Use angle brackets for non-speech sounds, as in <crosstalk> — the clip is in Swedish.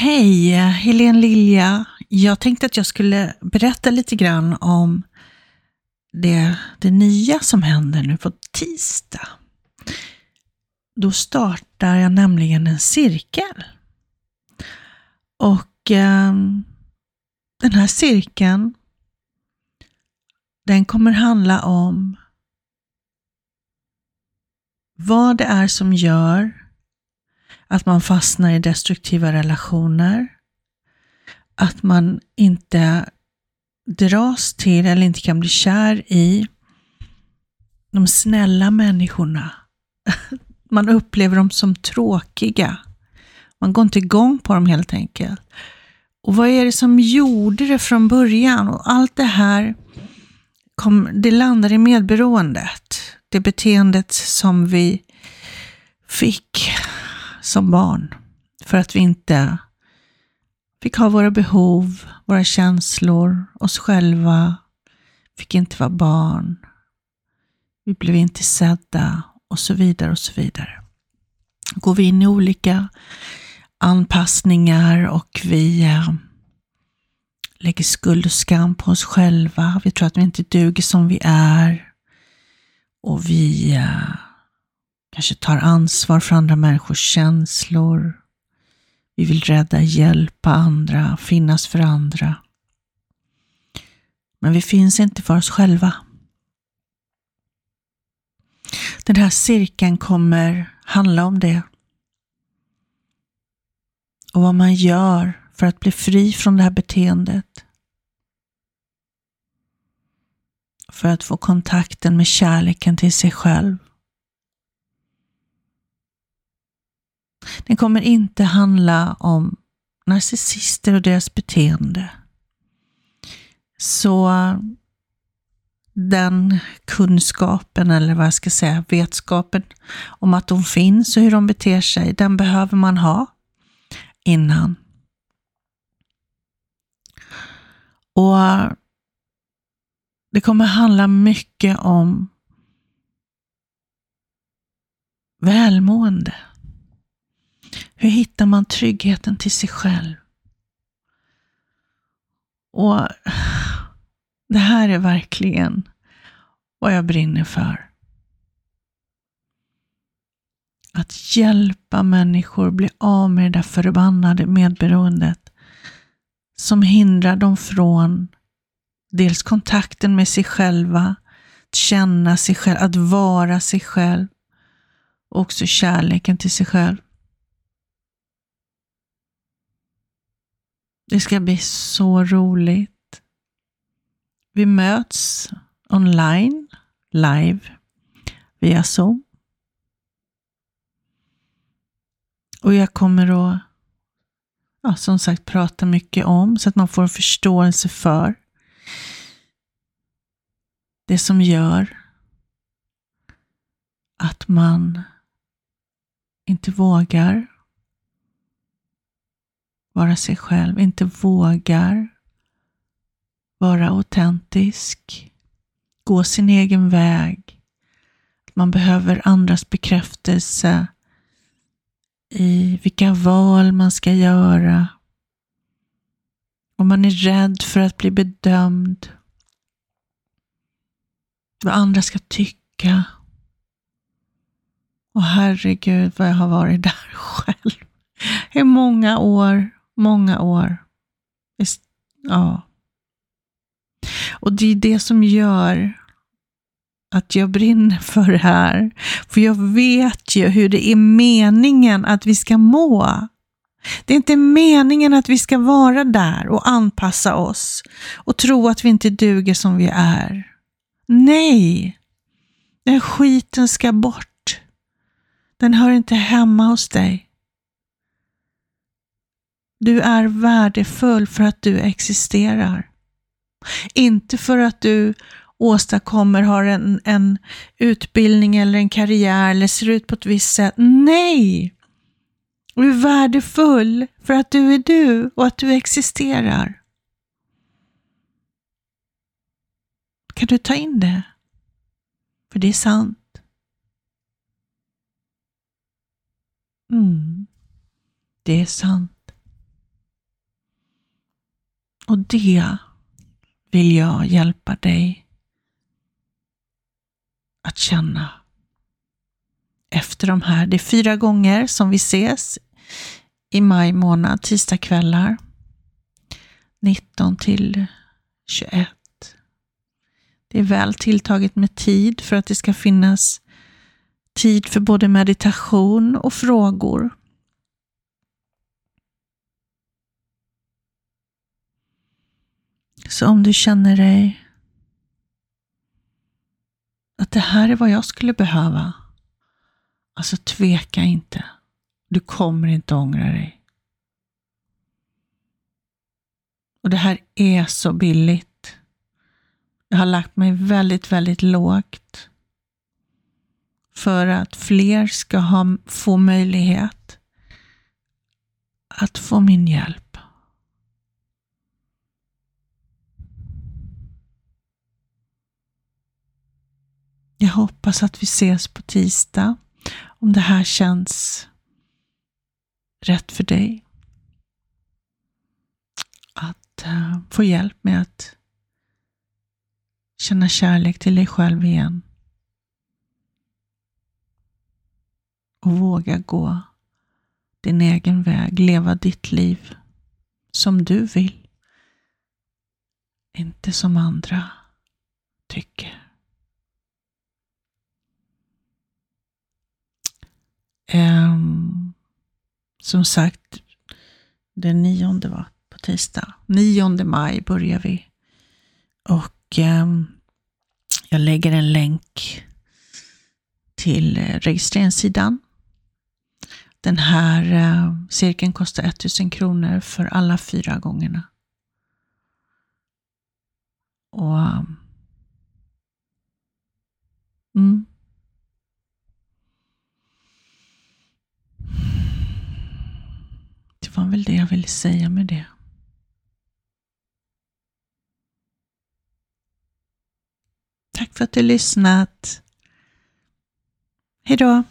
Hej, Helene Lilja. Jag tänkte att jag skulle berätta lite grann om det, det nya som händer nu på tisdag. Då startar jag nämligen en cirkel. Och eh, den här cirkeln, den kommer handla om vad det är som gör att man fastnar i destruktiva relationer, att man inte dras till eller inte kan bli kär i de snälla människorna. <laughs> Man upplever dem som tråkiga. Man går inte igång på dem helt enkelt. Och vad är det som gjorde det från början? Och allt det här kom, det landar i medberoendet. Det beteendet som vi fick som barn. För att vi inte fick ha våra behov, våra känslor, oss själva. Fick inte vara barn. Vi blev inte sedda och så vidare och så vidare. Går vi in i olika anpassningar och vi eh, lägger skuld och skam på oss själva. Vi tror att vi inte duger som vi är. Och vi eh, kanske tar ansvar för andra människors känslor. Vi vill rädda, hjälpa andra, finnas för andra. Men vi finns inte för oss själva. Den här cirkeln kommer handla om det. Och vad man gör för att bli fri från det här beteendet. För att få kontakten med kärleken till sig själv. Den kommer inte handla om narcissister och deras beteende. Så den kunskapen, eller vad jag ska säga, vetskapen om att de finns och hur de beter sig, den behöver man ha innan. Och det kommer handla mycket om välmående. Hur hittar man tryggheten till sig själv? Och det här är verkligen vad jag brinner för. Att hjälpa människor bli av med det där förbannade medberoendet som hindrar dem från dels kontakten med sig själva, att känna sig själv, att vara sig själv och också kärleken till sig själv. Det ska bli så roligt. Vi möts online, live, via Zoom. Och jag kommer att, ja, som sagt, prata mycket om så att man får en förståelse för det som gör att man inte vågar vara sig själv, inte vågar vara autentisk, gå sin egen väg. Man behöver andras bekräftelse i vilka val man ska göra. Och man är rädd för att bli bedömd. Vad andra ska tycka. Och herregud vad jag har varit där <laughs> själv. I många år många år. Ja. Och det är det som gör att jag brinner för det här. För jag vet ju hur det är meningen att vi ska må. Det är inte meningen att vi ska vara där och anpassa oss och tro att vi inte duger som vi är. Nej, den skiten ska bort. Den hör inte hemma hos dig. Du är värdefull för att du existerar. Inte för att du åstadkommer, har en, en utbildning eller en karriär eller ser ut på ett visst sätt. Nej! Du är värdefull för att du är du och att du existerar. Kan du ta in det? För det är sant. Mm. Det är sant. Och det vill jag hjälpa dig att känna efter de här. Det är fyra gånger som vi ses i maj månad, tisdagskvällar. 19 till 21. Det är väl tilltaget med tid för att det ska finnas tid för både meditation och frågor. Så om du känner dig att det här är vad jag skulle behöva, alltså tveka inte. Du kommer inte ångra dig. Och det här är så billigt. Jag har lagt mig väldigt, väldigt lågt för att fler ska ha, få möjlighet att få min hjälp. Jag hoppas att vi ses på tisdag om det här känns rätt för dig. Att uh, få hjälp med att känna kärlek till dig själv igen. Och våga gå din egen väg, leva ditt liv som du vill. Inte som andra tycker. Um, som sagt, den nionde var på tisdag. 9 maj börjar vi. Och um, jag lägger en länk till eh, registreringssidan. Den här uh, cirkeln kostar 1000 kronor för alla fyra gångerna. Och um, mm, var väl det jag ville säga med det. Tack för att du lyssnat. Hejdå!